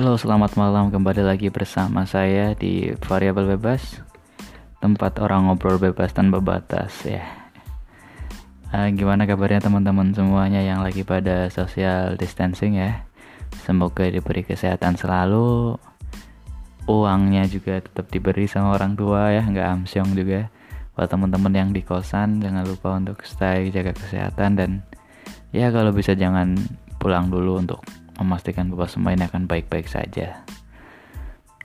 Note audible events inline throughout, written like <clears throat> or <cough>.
Halo, selamat malam. Kembali lagi bersama saya di Variabel Bebas Tempat orang ngobrol bebas tanpa batas ya. Uh, Gimana kabarnya teman-teman semuanya yang lagi pada social distancing ya? Semoga diberi kesehatan selalu. Uangnya juga tetap diberi sama orang tua ya, nggak amsyong juga. Buat teman-teman yang di kosan jangan lupa untuk stay jaga kesehatan. Dan Ya kalau bisa jangan pulang dulu untuk memastikan bahwa semua ini akan baik-baik saja.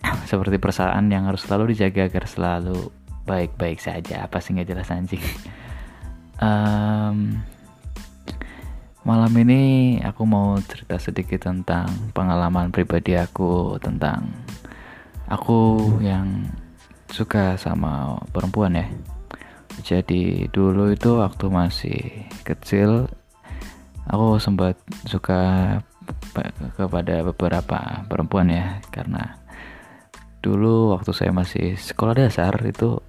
<clears throat> Seperti perasaan yang harus selalu dijaga agar selalu baik-baik saja. Apa sih nggak jelas anjing? <laughs> um, malam ini aku mau cerita sedikit tentang pengalaman pribadi aku tentang aku yang suka sama perempuan ya. Jadi dulu itu waktu masih kecil aku sempat suka kepada beberapa perempuan ya karena dulu waktu saya masih sekolah dasar itu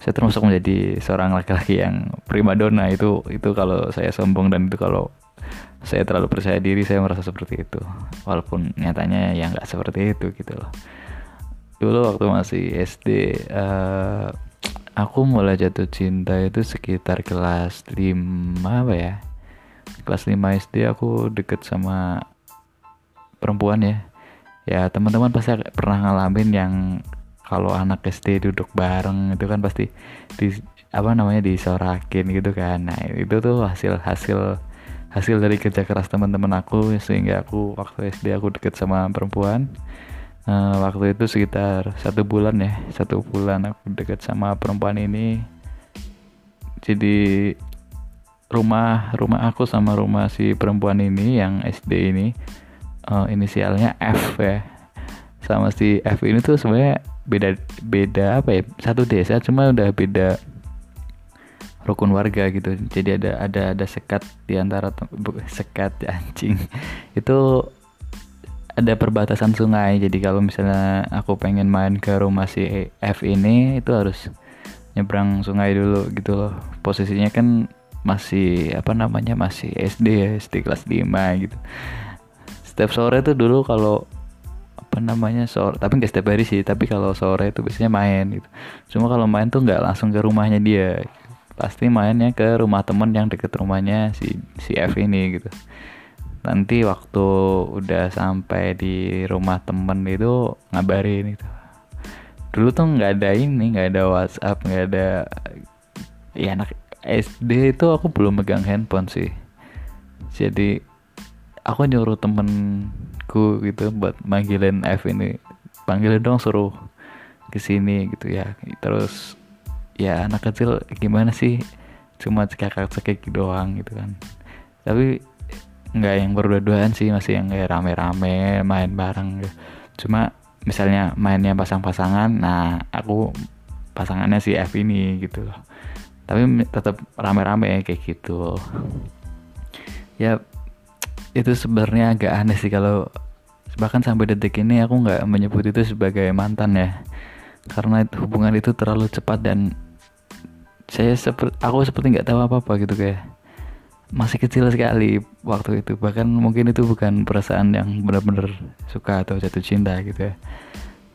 saya termasuk menjadi seorang laki-laki yang primadona itu itu kalau saya sombong dan itu kalau saya terlalu percaya diri saya merasa seperti itu. Walaupun nyatanya ya nggak seperti itu gitu loh. Dulu waktu masih SD uh, eh, aku mulai jatuh cinta itu sekitar kelas 5 apa ya kelas 5 SD aku deket sama perempuan ya. Ya teman-teman pasti pernah ngalamin yang kalau anak SD duduk bareng itu kan pasti di apa namanya disorakin gitu kan. Nah itu tuh hasil hasil hasil dari kerja keras teman-teman aku sehingga aku waktu SD aku deket sama perempuan. Uh, waktu itu sekitar satu bulan ya satu bulan aku deket sama perempuan ini. Jadi rumah rumah aku sama rumah si perempuan ini yang SD ini uh, inisialnya F ya. Sama si F ini tuh sebenarnya beda beda apa ya? Satu desa cuma udah beda rukun warga gitu. Jadi ada ada ada sekat di antara sekat <laughs> anjing. Itu ada perbatasan sungai. Jadi kalau misalnya aku pengen main ke rumah si F ini itu harus nyebrang sungai dulu gitu loh. Posisinya kan masih apa namanya masih SD ya SD kelas 5 gitu. Setiap sore tuh dulu kalau apa namanya sore tapi nggak setiap hari sih tapi kalau sore itu biasanya main gitu. Cuma kalau main tuh nggak langsung ke rumahnya dia. Pasti mainnya ke rumah temen yang deket rumahnya si si F ini gitu. Nanti waktu udah sampai di rumah temen itu ngabarin itu dulu tuh nggak ada ini nggak ada WhatsApp nggak ada ya anak SD itu aku belum megang handphone sih. Jadi aku nyuruh temenku gitu buat manggilin F ini. Panggilin dong suruh ke sini gitu ya. Terus ya anak kecil gimana sih? Cuma cekak cekik doang gitu kan. Tapi nggak yang berdua-duaan sih masih yang kayak rame-rame main bareng gitu. cuma misalnya mainnya pasang-pasangan nah aku pasangannya si F ini gitu loh tapi tetap rame-rame kayak gitu. Ya itu sebenarnya agak aneh sih kalau bahkan sampai detik ini aku nggak menyebut itu sebagai mantan ya. Karena hubungan itu terlalu cepat dan saya seperti aku seperti nggak tahu apa apa gitu kayak. Masih kecil sekali waktu itu. Bahkan mungkin itu bukan perasaan yang benar-benar suka atau jatuh cinta gitu ya.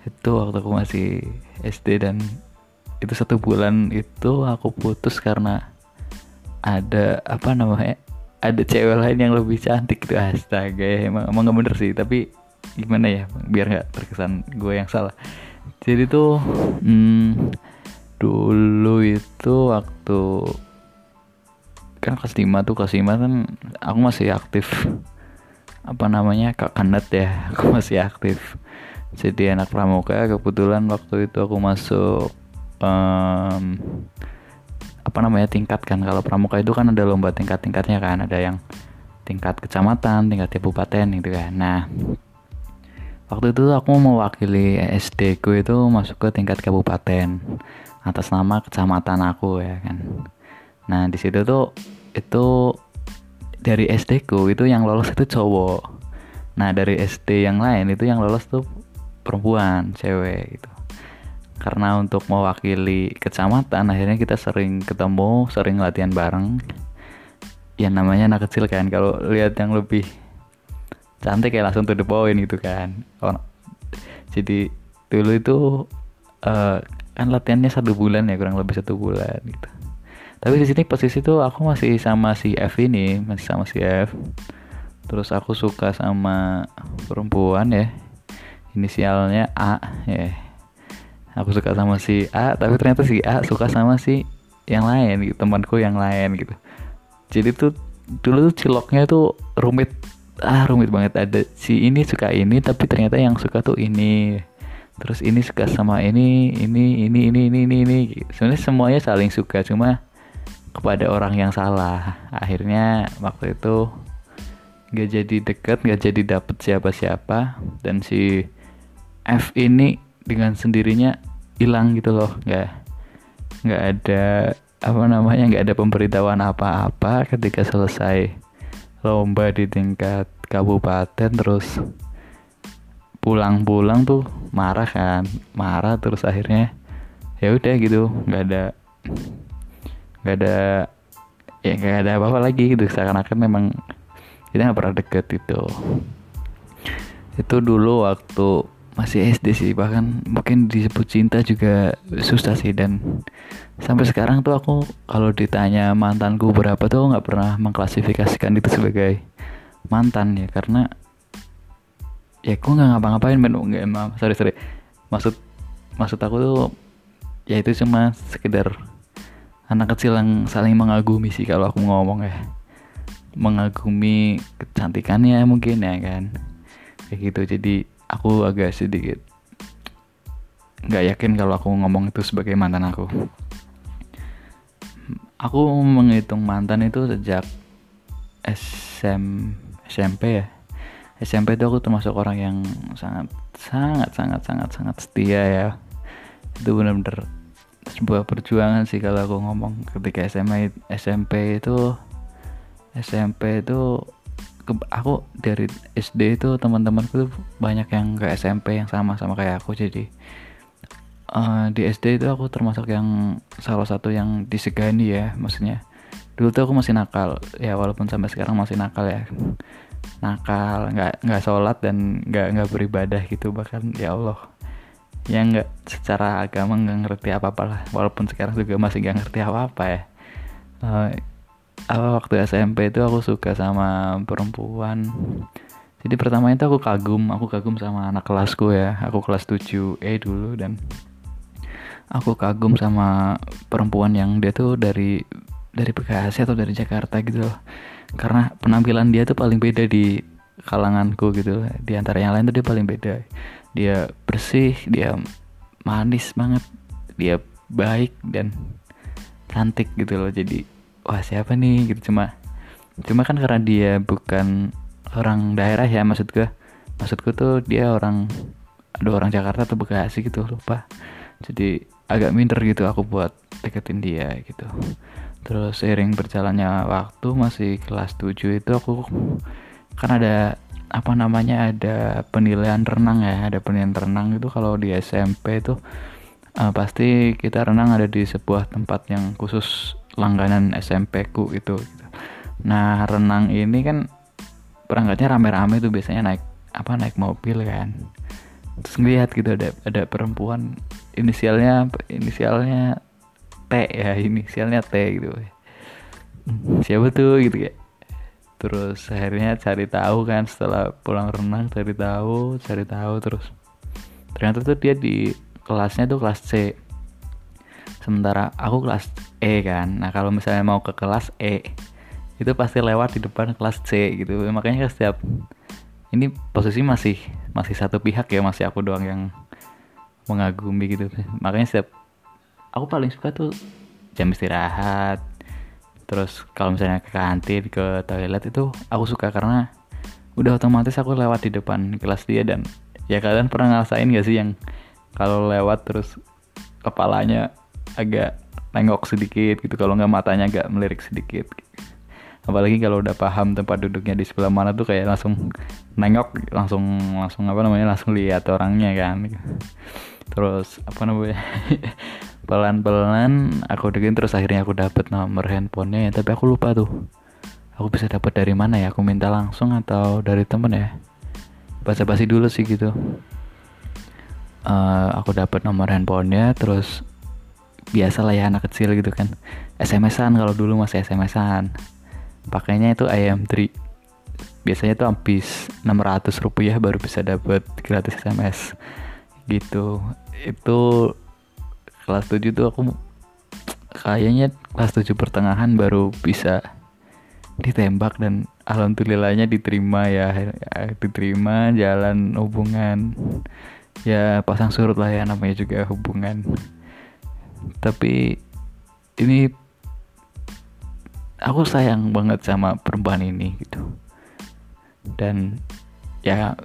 Itu waktu aku masih SD dan itu satu bulan itu aku putus karena ada apa namanya ada cewek lain yang lebih cantik tuh. Astaga emang emang gak bener sih tapi gimana ya biar nggak terkesan gue yang salah. Jadi tuh hmm, dulu itu waktu kan kelas 5 tuh kelas 5 kan aku masih aktif apa namanya kak kandet ya <laughs> aku masih aktif. Jadi anak pramuka kebetulan waktu itu aku masuk um, apa namanya tingkat kan. Kalau pramuka itu kan ada lomba tingkat-tingkatnya kan. Ada yang tingkat kecamatan tingkat kabupaten gitu kan. Nah waktu itu aku mewakili SD ku itu masuk ke tingkat kabupaten atas nama kecamatan aku ya kan. Nah di situ tuh itu dari SD ku itu yang lolos itu cowok. Nah dari SD yang lain itu yang lolos tuh perempuan cewek gitu karena untuk mewakili kecamatan akhirnya kita sering ketemu sering latihan bareng. Ya namanya anak kecil kan kalau lihat yang lebih cantik kayak langsung to the point gitu kan. Jadi dulu itu uh, kan latihannya satu bulan ya kurang lebih satu bulan gitu. Tapi di sini posisi tuh aku masih sama si F ini masih sama si F. Terus aku suka sama perempuan ya inisialnya A ya aku suka sama si A tapi ternyata si A suka sama si yang lain gitu temanku yang lain gitu. Jadi tuh dulu tuh ciloknya tuh rumit ah rumit banget. Ada si ini suka ini tapi ternyata yang suka tuh ini. Terus ini suka sama ini ini ini ini ini ini ini sebenarnya semuanya saling suka cuma kepada orang yang salah. Akhirnya waktu itu nggak jadi deket nggak jadi dapet siapa-siapa. Dan si F ini dengan sendirinya hilang gitu loh. Nggak nggak ada apa namanya nggak ada pemberitahuan apa-apa ketika selesai lomba di tingkat kabupaten terus pulang-pulang tuh marah kan marah terus akhirnya ya udah gitu nggak ada nggak ada ya nggak ada apa-apa lagi gitu. Seakan-akan memang kita nggak pernah deket itu itu dulu waktu masih SD sih bahkan mungkin disebut cinta juga susah sih. Dan sampai sekarang tuh aku kalau ditanya mantanku berapa tuh nggak pernah mengklasifikasikan itu sebagai mantan ya. Karena ya aku nggak ngapa-ngapain men. Nggak emang sorry sorry. Maksud maksud aku tuh ya itu cuma sekedar anak kecil yang saling mengagumi sih kalau aku ngomong ya. Mengagumi kecantikannya mungkin ya kan. Kayak gitu. Jadi aku agak sedikit nggak yakin kalau aku ngomong itu sebagai mantan aku. Aku menghitung mantan itu sejak SM SMP ya. SMP itu aku termasuk orang yang sangat sangat sangat sangat sangat setia ya. Itu benar-benar sebuah perjuangan sih kalau aku ngomong ketika SMA SMP itu SMP itu aku dari SD itu teman-temanku tuh banyak yang ke SMP yang sama sama kayak aku. Jadi uh, di SD itu aku termasuk yang salah satu yang disegani ya maksudnya. Dulu tuh aku masih nakal ya walaupun sampai sekarang masih nakal ya. Nakal nggak nggak sholat dan nggak nggak beribadah gitu bahkan ya Allah. Yang nggak secara agama nggak ngerti apa apa lah. Walaupun sekarang juga masih nggak ngerti apa apa ya. Uh, apa waktu SMP itu aku suka sama perempuan. Jadi pertama itu aku kagum aku kagum sama anak kelasku ya. Aku kelas 7 E dulu dan aku kagum sama perempuan yang dia tuh dari dari Bekasi atau dari Jakarta gitu loh. Karena penampilan dia tuh paling beda di kalanganku gitu di antara yang lain tuh dia paling beda. Dia bersih dia manis banget dia baik dan cantik gitu loh. Jadi wah siapa nih? Gitu. Cuma cuma kan karena dia bukan orang daerah ya maksud gue maksudku tuh dia orang ada orang Jakarta atau Bekasi gitu lupa. Jadi agak minder gitu aku buat deketin dia gitu. Terus seiring berjalannya waktu masih kelas 7 itu aku kan ada apa namanya ada penilaian renang ya ada penilaian renang itu kalau di SMP itu uh, pasti kita renang ada di sebuah tempat yang khusus langganan SMP ku itu gitu. nah renang ini kan perangkatnya rame-rame tuh biasanya naik apa naik mobil kan. Terus ngeliat gitu ada ada perempuan inisialnya inisialnya T ya <laughs> inisialnya T gitu. Siapa tuh gitu ya terus akhirnya cari tahu kan setelah pulang renang cari tahu cari tahu terus. Ternyata tuh dia di kelasnya tuh kelas C sementara aku kelas E kan. Nah kalau misalnya mau ke kelas E itu pasti lewat di depan kelas C gitu. Makanya setiap ini posisi masih masih satu pihak ya masih aku doang yang mengagumi gitu. Makanya setiap aku paling suka tuh jam istirahat. Terus kalau misalnya ke kantin ke toilet itu aku suka karena udah otomatis aku lewat di depan kelas dia dan ya kalian pernah ngerasain gak sih yang kalau lewat terus kepalanya agak nengok sedikit gitu. Kalau nggak matanya agak melirik sedikit. Apalagi kalau udah paham tempat duduknya di sebelah mana tuh kayak langsung nengok langsung langsung apa namanya langsung lihat orangnya kan. Terus apa namanya <laughs> pelan-pelan aku deketin terus akhirnya aku dapet nomor handphonenya ya. Tapi aku lupa tuh aku bisa dapat dari mana ya? Aku minta langsung atau dari temen ya? Basa-basi dulu sih gitu. Uh, aku dapat nomor handphonenya terus biasa lah ya anak kecil gitu kan. SMS-an kalau dulu masih SMS-an pakainya itu IM3 biasanya tuh habis 600 rupiah baru bisa dapat gratis SMS gitu. Itu kelas 7 tuh aku kayaknya kelas 7 pertengahan baru bisa ditembak dan alhamdulillahnya diterima ya, ya. Diterima jalan hubungan. Ya pasang surut lah ya namanya juga hubungan tapi ini aku sayang banget sama perempuan ini gitu dan ya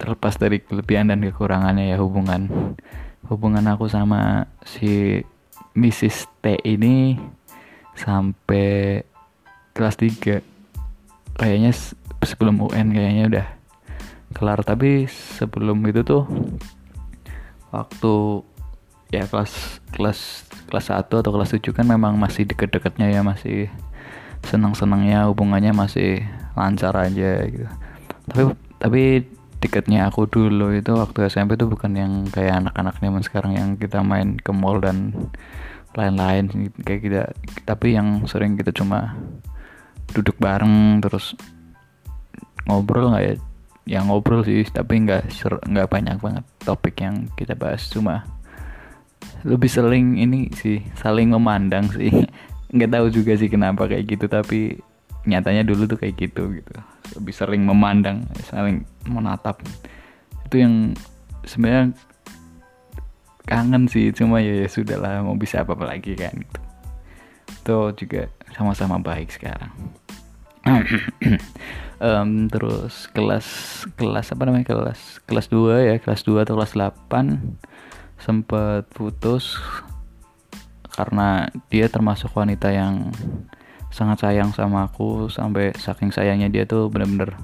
terlepas dari kelebihan dan kekurangannya ya hubungan hubungan aku sama si Mrs. T ini sampai kelas 3 kayaknya sebelum UN kayaknya udah kelar tapi sebelum itu tuh waktu ya kelas kelas kelas 1 atau kelas 7 kan memang masih deket-deketnya ya masih senang-senangnya hubungannya masih lancar aja gitu. Tapi tapi tiketnya aku dulu itu waktu SMP tuh bukan yang kayak anak-anak zaman sekarang yang kita main ke mall dan lain-lain kayak kita tapi yang sering kita cuma duduk bareng terus ngobrol nggak ya? Yang ngobrol sih tapi nggak nggak banyak banget topik yang kita bahas cuma lebih sering ini sih saling memandang sih. <laughs> Nggak tahu juga sih kenapa kayak gitu tapi nyatanya dulu tuh kayak gitu gitu. Lebih sering memandang saling menatap. Itu yang sebenarnya kangen sih cuma ya, ya sudah lah mau bisa apa, apa lagi kan gitu. Itu juga sama-sama baik sekarang. <clears throat> Um, terus kelas kelas apa namanya kelas kelas 2 ya kelas 2 atau kelas 8 sempat putus karena dia termasuk wanita yang sangat sayang sama aku sampai saking sayangnya dia tuh bener-bener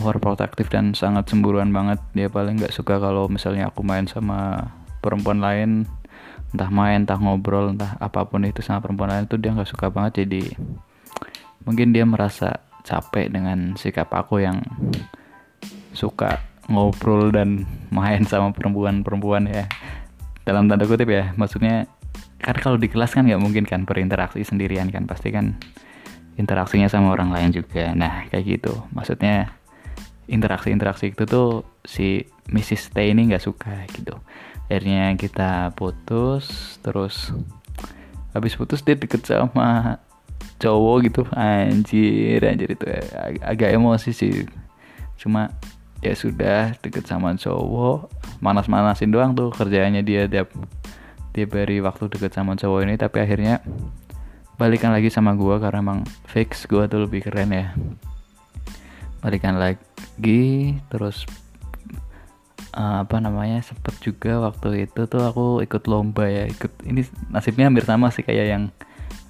overprotective dan sangat cemburuan banget. Dia paling nggak suka kalau misalnya aku main sama perempuan lain entah main entah ngobrol entah apa pun itu sama perempuan lain tuh dia nggak suka banget. Jadi mungkin dia merasa capek dengan sikap aku yang suka ngobrol dan main sama perempuan-perempuan ya. Dalam tanda kutip ya maksudnya kan kalau di kelas kan nggak mungkin kan berinteraksi sendirian kan pasti kan interaksinya sama orang lain juga. Nah kayak gitu. Maksudnya interaksi-interaksi itu tuh si Mrs. T ini nggak suka gitu. Akhirnya kita putus terus habis putus dia deket sama cowok gitu. Anjir anjir itu ag agak emosi sih. Cuma ya sudah deket sama cowok manas-manasin doang tuh kerjanya dia tiap tiap hari waktu deket sama cowok ini. Tapi akhirnya balikan lagi sama gue karena emang fix gue tuh lebih keren ya. Balikan lagi terus uh, apa namanya sempet juga waktu itu tuh aku ikut lomba ya. Ikut ini nasibnya hampir sama sih kayak yang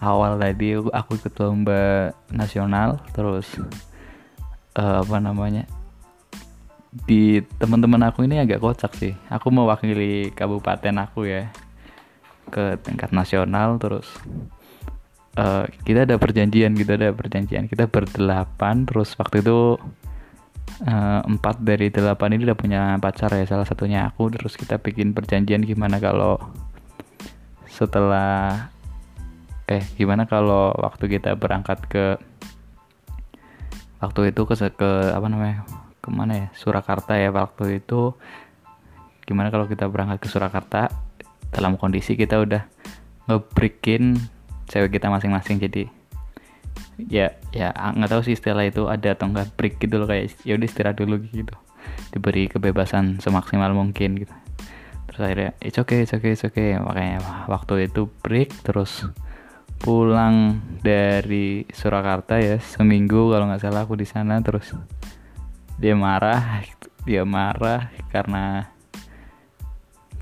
awal tadi. Aku ikut lomba nasional terus uh, apa namanya di teman-teman aku ini agak kocak sih. Aku mewakili kabupaten aku ya ke tingkat nasional terus uh, kita ada perjanjian kita ada perjanjian. Kita berdelapan terus waktu itu uh, empat dari delapan ini udah punya pacar ya salah satunya aku. Terus kita bikin perjanjian gimana kalau setelah eh gimana kalau waktu kita berangkat ke waktu itu ke ke apa namanya ke mana ya? Surakarta ya waktu itu. Gimana kalau kita berangkat ke Surakarta? Dalam kondisi kita udah ngebreakin cewek kita masing-masing jadi ya ya nggak tahu sih istilah itu ada atau enggak break gitu loh kayak ya udah istirahat dulu gitu. Diberi kebebasan semaksimal mungkin gitu. Terus akhirnya it's okay it's okay it's okay. Makanya waktu itu break terus pulang dari Surakarta ya seminggu kalau nggak salah aku di sana terus dia marah <laughs> dia marah karena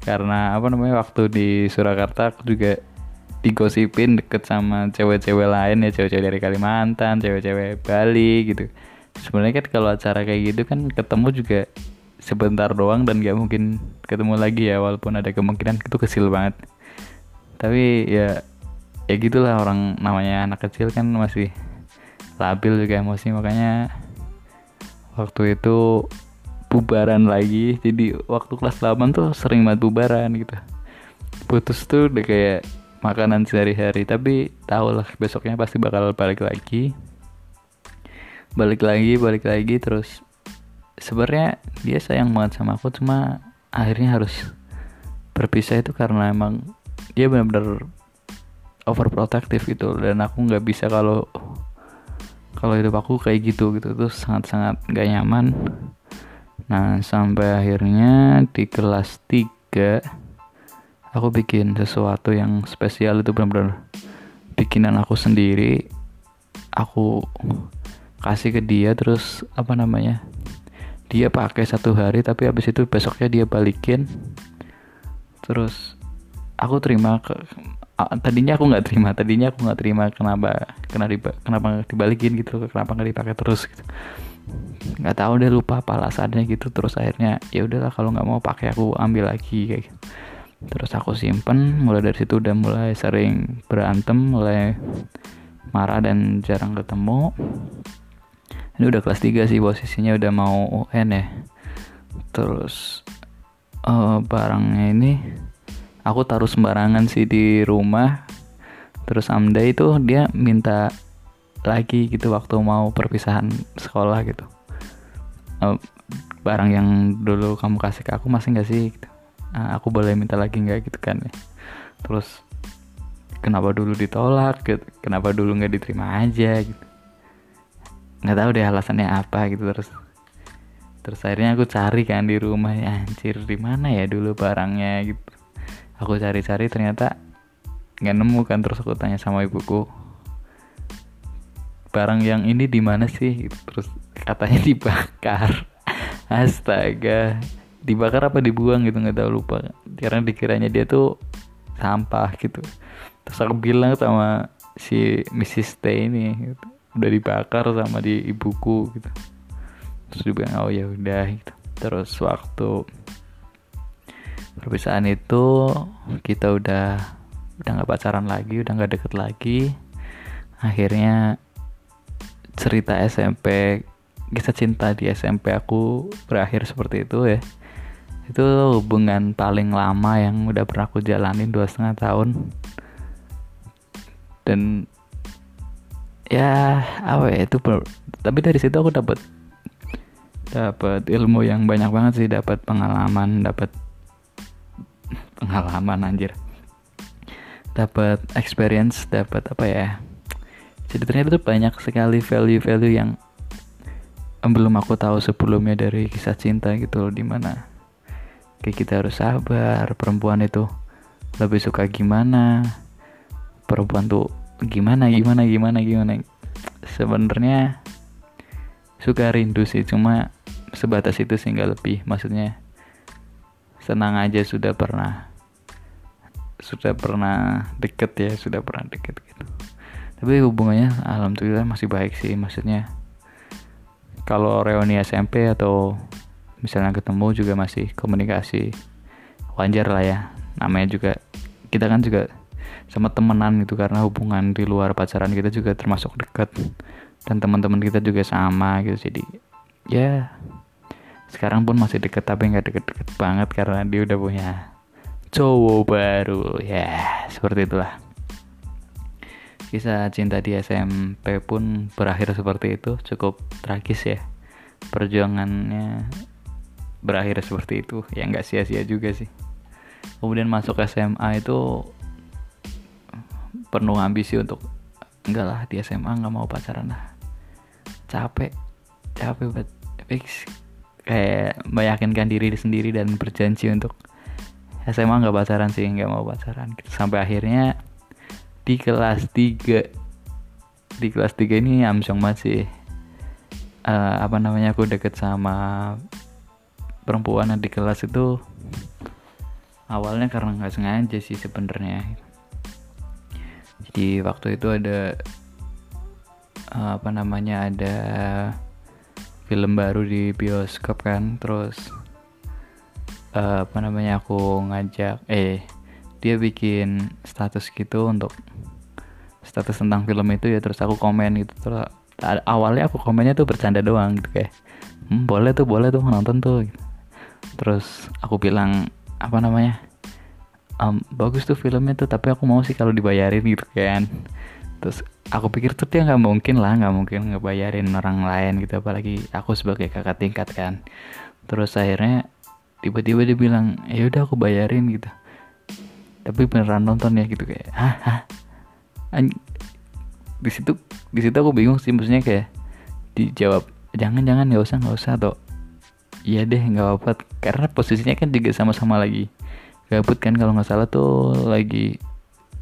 karena apa namanya waktu di Surakarta aku juga digosipin deket sama cewek-cewek lain ya cewek-cewek dari Kalimantan cewek-cewek Bali gitu. Sebenarnya kan kalau acara kayak gitu kan ketemu juga sebentar doang dan gak mungkin ketemu lagi ya walaupun ada kemungkinan itu kecil banget. Tapi ya ya gitulah orang namanya anak kecil kan masih labil juga emosi makanya waktu itu bubaran lagi. Jadi waktu kelas 8 tuh sering banget bubaran gitu. Putus tuh udah kayak makanan sehari-hari. Tapi tau lah besoknya pasti bakal balik lagi. Balik lagi balik lagi. Terus sebenarnya dia sayang banget sama aku. Cuma akhirnya harus berpisah itu karena emang dia benar-benar overprotective gitu. Dan aku nggak bisa kalau kalau hidup aku kayak gitu gitu tuh sangat-sangat gak nyaman. Nah sampai akhirnya di kelas 3 aku bikin sesuatu yang spesial itu benar-benar bikinan aku sendiri. Aku kasih ke dia terus apa namanya dia pakai satu hari tapi habis itu besoknya dia balikin. Terus aku terima ke tadinya aku nggak terima tadinya aku nggak terima kenapa kenapa kenapa dibalikin gitu kenapa nggak dipakai terus gitu. Nggak tahu deh lupa apa alasannya gitu. Terus akhirnya ya udahlah kalau nggak mau pakai aku ambil lagi kayak gitu. terus aku simpen mulai dari situ udah mulai sering berantem mulai marah dan jarang ketemu. Ini udah kelas 3 sih posisinya udah mau UN ya. Terus uh, barangnya ini aku taruh sembarangan sih di rumah. Terus Amda itu dia minta lagi gitu waktu mau perpisahan sekolah gitu. Uh, barang yang dulu kamu kasih ke aku masih nggak sih gitu. uh, aku boleh minta lagi nggak gitu kan ya. Terus kenapa dulu ditolak gitu? Kenapa dulu nggak diterima aja gitu? Nggak tahu deh alasannya apa gitu. Terus terus akhirnya aku cari kan di rumah. Ya anjir di mana ya dulu barangnya gitu aku cari-cari ternyata nggak nemu kan. Terus aku tanya sama ibuku barang yang ini di mana sih? Gitu. terus katanya <laughs> dibakar. Astaga. Dibakar apa dibuang gitu nggak tahu lupa. Karena dikiranya dia tuh sampah gitu. Terus aku bilang sama si Mrs. T ini gitu udah dibakar sama di ibuku gitu. Terus dia bilang oh ya udah gitu. Terus waktu perpisahan itu kita udah udah nggak pacaran lagi udah nggak deket lagi. Akhirnya cerita SMP kisah cinta di SMP aku berakhir seperti itu ya. Itu hubungan paling lama yang udah pernah aku jalanin dua setengah tahun. Dan ya apa ya itu tapi dari situ aku dapat dapat ilmu yang banyak banget sih dapat pengalaman dapat pengalaman anjir. Dapat experience dapat apa ya jadi ternyata tuh banyak sekali value-value yang belum aku tahu sebelumnya dari kisah cinta gitu loh di mana kayak kita harus sabar perempuan itu lebih suka gimana perempuan tuh gimana gimana gimana gimana. Sebenarnya suka rindu sih cuma sebatas itu sih nggak lebih. Maksudnya senang aja sudah pernah. Sudah pernah deket ya sudah pernah deket gitu. Tapi hubungannya alhamdulillah masih baik sih maksudnya. Kalau reuni SMP atau misalnya ketemu juga masih komunikasi wajar lah ya. Namanya juga kita kan juga sama temenan gitu karena hubungan di luar pacaran kita juga termasuk dekat. Dan teman-teman kita juga sama gitu jadi ya sekarang pun masih deket tapi nggak deket-deket banget karena dia udah punya cowok baru. Ya seperti itulah. Kisah cinta di SMP pun berakhir seperti itu. Cukup tragis ya. Perjuangannya berakhir seperti itu. Ya nggak sia-sia juga sih. Kemudian masuk SMA itu penuh ambisi untuk enggak lah di SMA nggak mau pacaran lah. Capek. Capek buat fix kayak meyakinkan diri sendiri dan berjanji untuk SMA nggak pacaran sih nggak mau pacaran. Sampai akhirnya di kelas 3 di kelas 3 ini amsyong masih uh, apa namanya aku deket sama perempuan di kelas itu. Awalnya karena nggak sengaja sih sebenarnya. Jadi waktu itu ada uh, apa namanya ada film baru di bioskop kan terus uh, apa namanya aku ngajak eh dia bikin status gitu untuk status tentang film itu ya terus aku komen gitu terus awalnya aku komennya tuh bercanda doang gitu kayak hmm, boleh tuh boleh tuh nonton tuh gitu. terus aku bilang apa namanya um, bagus tuh filmnya tuh tapi aku mau sih kalau dibayarin gitu kan terus aku pikir tuh dia nggak mungkin lah nggak mungkin ngebayarin orang lain gitu apalagi aku sebagai kakak tingkat kan. Terus akhirnya tiba-tiba dia bilang ya udah aku bayarin gitu. Tapi beneran nonton ya gitu kayak hah, hah? di situ di situ aku bingung sih maksudnya kayak dijawab jangan jangan nggak usah nggak usah atau iya deh nggak apa-apa. Karena posisinya kan juga sama-sama lagi gabut kan kalau nggak salah tuh lagi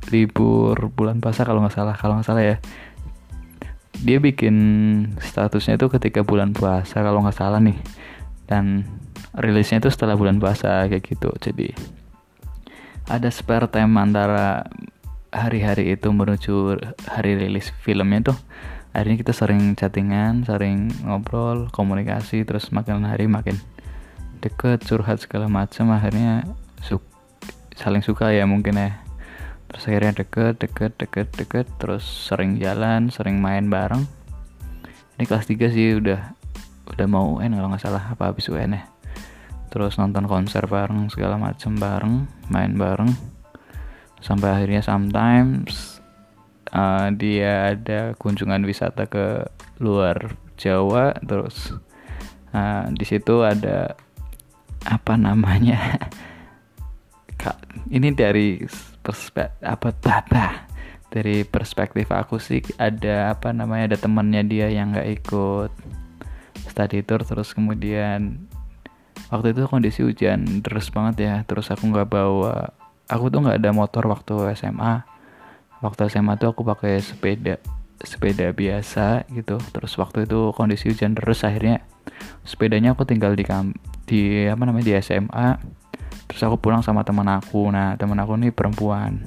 libur bulan puasa kalau nggak salah kalau nggak salah ya. Dia bikin statusnya itu ketika bulan puasa kalau nggak salah nih. Dan rilisnya itu setelah bulan puasa kayak gitu. Jadi ada spare time antara hari-hari itu menuju hari rilis filmnya tuh. Akhirnya kita sering chattingan sering ngobrol komunikasi terus makin hari makin deket curhat segala macam. Akhirnya su saling suka ya mungkin ya terus akhirnya deket deket deket deket. Terus sering jalan sering main bareng. Ini kelas 3 sih udah udah mau UN kalau nggak salah apa habis UN ya. Terus nonton konser bareng segala macem bareng main bareng. Sampai akhirnya sometimes uh, dia ada kunjungan wisata ke luar Jawa. Terus uh, di situ ada apa namanya <laughs> Kak, ini dari perspektif apa tata dari perspektif aku sih ada apa namanya ada temannya dia yang nggak ikut study tour. Terus kemudian waktu itu kondisi hujan deras banget ya. Terus aku nggak bawa aku tuh nggak ada motor waktu SMA waktu SMA tuh aku pakai sepeda sepeda biasa gitu. Terus waktu itu kondisi hujan deras akhirnya sepedanya aku tinggal di kam di apa namanya di SMA terus aku pulang sama teman aku nah teman aku nih perempuan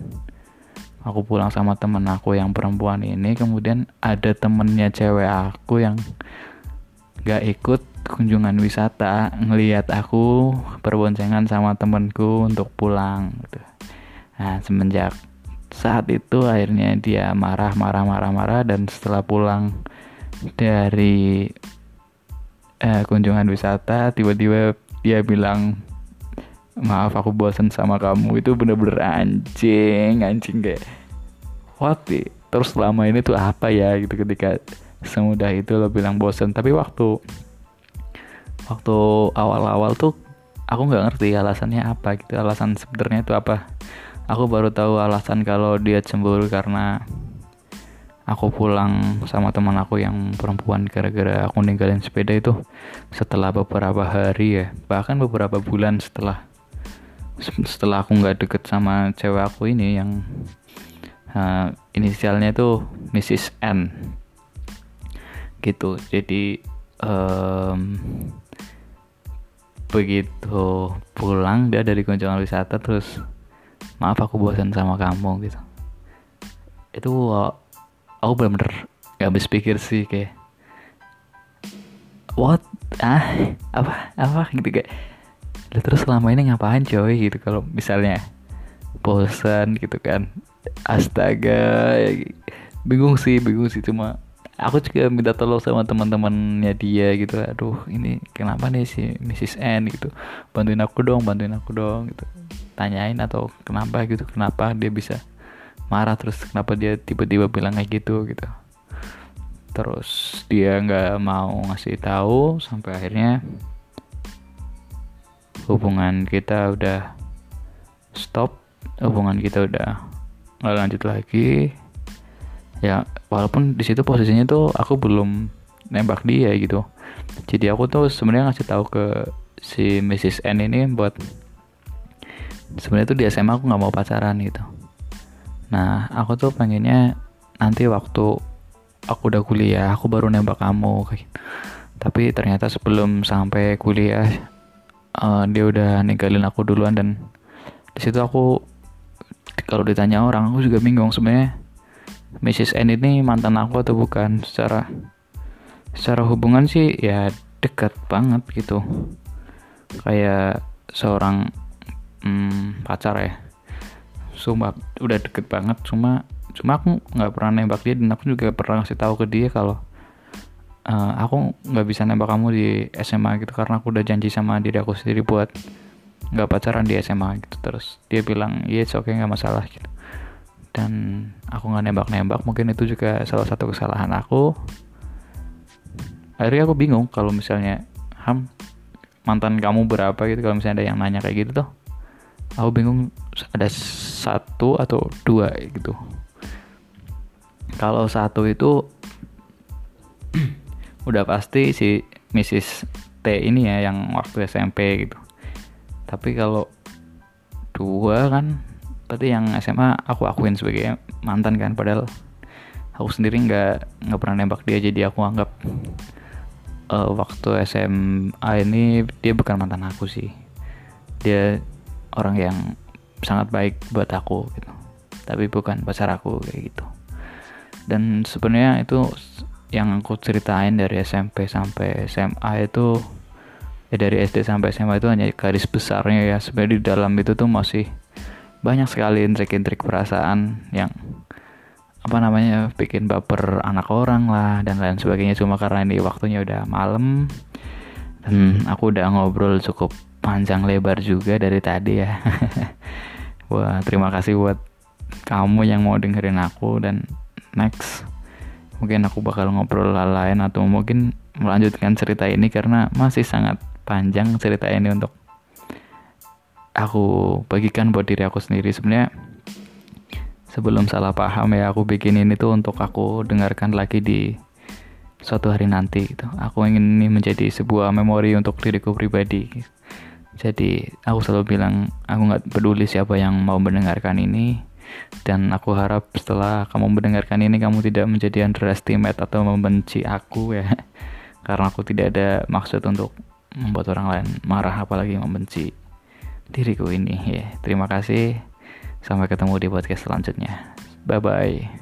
aku pulang sama temen aku yang perempuan ini kemudian ada temennya cewek aku yang gak ikut kunjungan wisata ngelihat aku berboncengan sama temenku untuk pulang gitu. Nah semenjak saat itu akhirnya dia marah marah marah marah dan setelah pulang dari eh, kunjungan wisata tiba-tiba dia bilang maaf aku bosan sama kamu. Itu bener-bener anjing anjing kayak what terus selama ini tuh apa ya gitu ketika semudah itu lo bilang bosen. Tapi waktu waktu awal-awal tuh aku nggak ngerti alasannya apa gitu. Alasan sebenarnya itu apa? Aku baru tahu alasan kalau dia cemburu karena aku pulang sama teman aku yang perempuan gara-gara aku ninggalin sepeda itu setelah beberapa hari ya. Bahkan beberapa bulan setelah setelah aku nggak deket sama cewek aku ini yang uh, inisialnya itu Mrs N. Gitu. Jadi um, begitu pulang dia dari kunjungan wisata terus maaf aku bosan sama kamu gitu. Itu aku bener-bener gak habis pikir sih kayak what? Ah apa? Apa? Gitu kayak terus selama ini ngapain coy? Gitu kalau misalnya bosan gitu kan. Astaga bingung sih bingung sih. Cuma aku juga minta tolong sama teman-temannya dia gitu. Aduh ini kenapa nih si Mrs N gitu? Bantuin aku dong bantuin aku dong gitu. Tanyain atau kenapa gitu kenapa dia bisa marah terus kenapa dia tiba-tiba bilang kayak gitu gitu. Terus dia nggak mau ngasih tahu sampai akhirnya hubungan kita udah stop hubungan kita udah nggak lanjut lagi. Ya walaupun di situ posisinya tuh aku belum nembak dia gitu. Jadi aku tuh sebenarnya ngasih tahu ke si Mrs N ini buat sebenarnya tuh di SMA aku nggak mau pacaran gitu. Nah aku tuh pengennya nanti waktu aku udah kuliah aku baru nembak kamu gitu. tapi ternyata sebelum sampai kuliah uh, dia udah ninggalin aku duluan dan di situ aku kalau ditanya orang aku juga bingung sebenarnya Mrs. N ini mantan aku atau bukan. Secara secara hubungan sih ya deket banget gitu. Kayak seorang hmm, pacar ya. Sumpah udah deket banget. Cuma cuma aku nggak pernah nembak dia dan aku juga pernah ngasih tahu ke dia kalau uh, aku nggak bisa nembak kamu di SMA gitu karena aku udah janji sama diri aku sendiri buat nggak pacaran di SMA gitu. Terus dia bilang iya yes, oke okay, nggak masalah gitu. Dan aku nggak nembak-nembak mungkin itu juga salah satu kesalahan aku. Akhirnya aku bingung kalau misalnya ham mantan kamu berapa gitu kalau misalnya ada yang nanya kayak gitu tuh? Aku bingung ada satu atau dua gitu. Kalau satu itu <clears throat> udah pasti si Mrs. T ini ya yang waktu SMP gitu. Tapi kalau dua kan berarti yang SMA aku akuin sebagai mantan kan padahal aku sendiri nggak nggak pernah nembak dia jadi aku anggap uh, waktu SMA ini dia bukan mantan aku sih. Dia orang yang sangat baik buat aku gitu. Tapi bukan pacar aku kayak gitu. Dan sebenarnya itu yang aku ceritain dari SMP sampai SMA itu ya dari SD sampai SMA itu hanya garis besarnya ya. Sebenarnya di dalam itu tuh masih banyak sekali intrik-intrik perasaan yang apa namanya bikin baper anak orang lah dan lain sebagainya. Cuma karena ini waktunya udah malam dan aku udah ngobrol cukup panjang lebar juga dari tadi ya. <laughs> Wah terima kasih buat kamu yang mau dengerin aku dan next mungkin aku bakal ngobrol hal lain atau mungkin melanjutkan cerita ini karena masih sangat panjang cerita ini untuk aku bagikan buat diri aku sendiri sebenarnya sebelum salah paham ya aku bikin ini tuh untuk aku dengarkan lagi di suatu hari nanti gitu. Aku ingin ini menjadi sebuah memori untuk diriku pribadi. Jadi aku selalu bilang aku nggak peduli siapa yang mau mendengarkan ini dan aku harap setelah kamu mendengarkan ini kamu tidak menjadi underestimate atau membenci aku ya. <laughs> Karena aku tidak ada maksud untuk membuat orang lain marah apalagi membenci diriku ini ya. Terima kasih. Sampai ketemu di podcast selanjutnya. Bye bye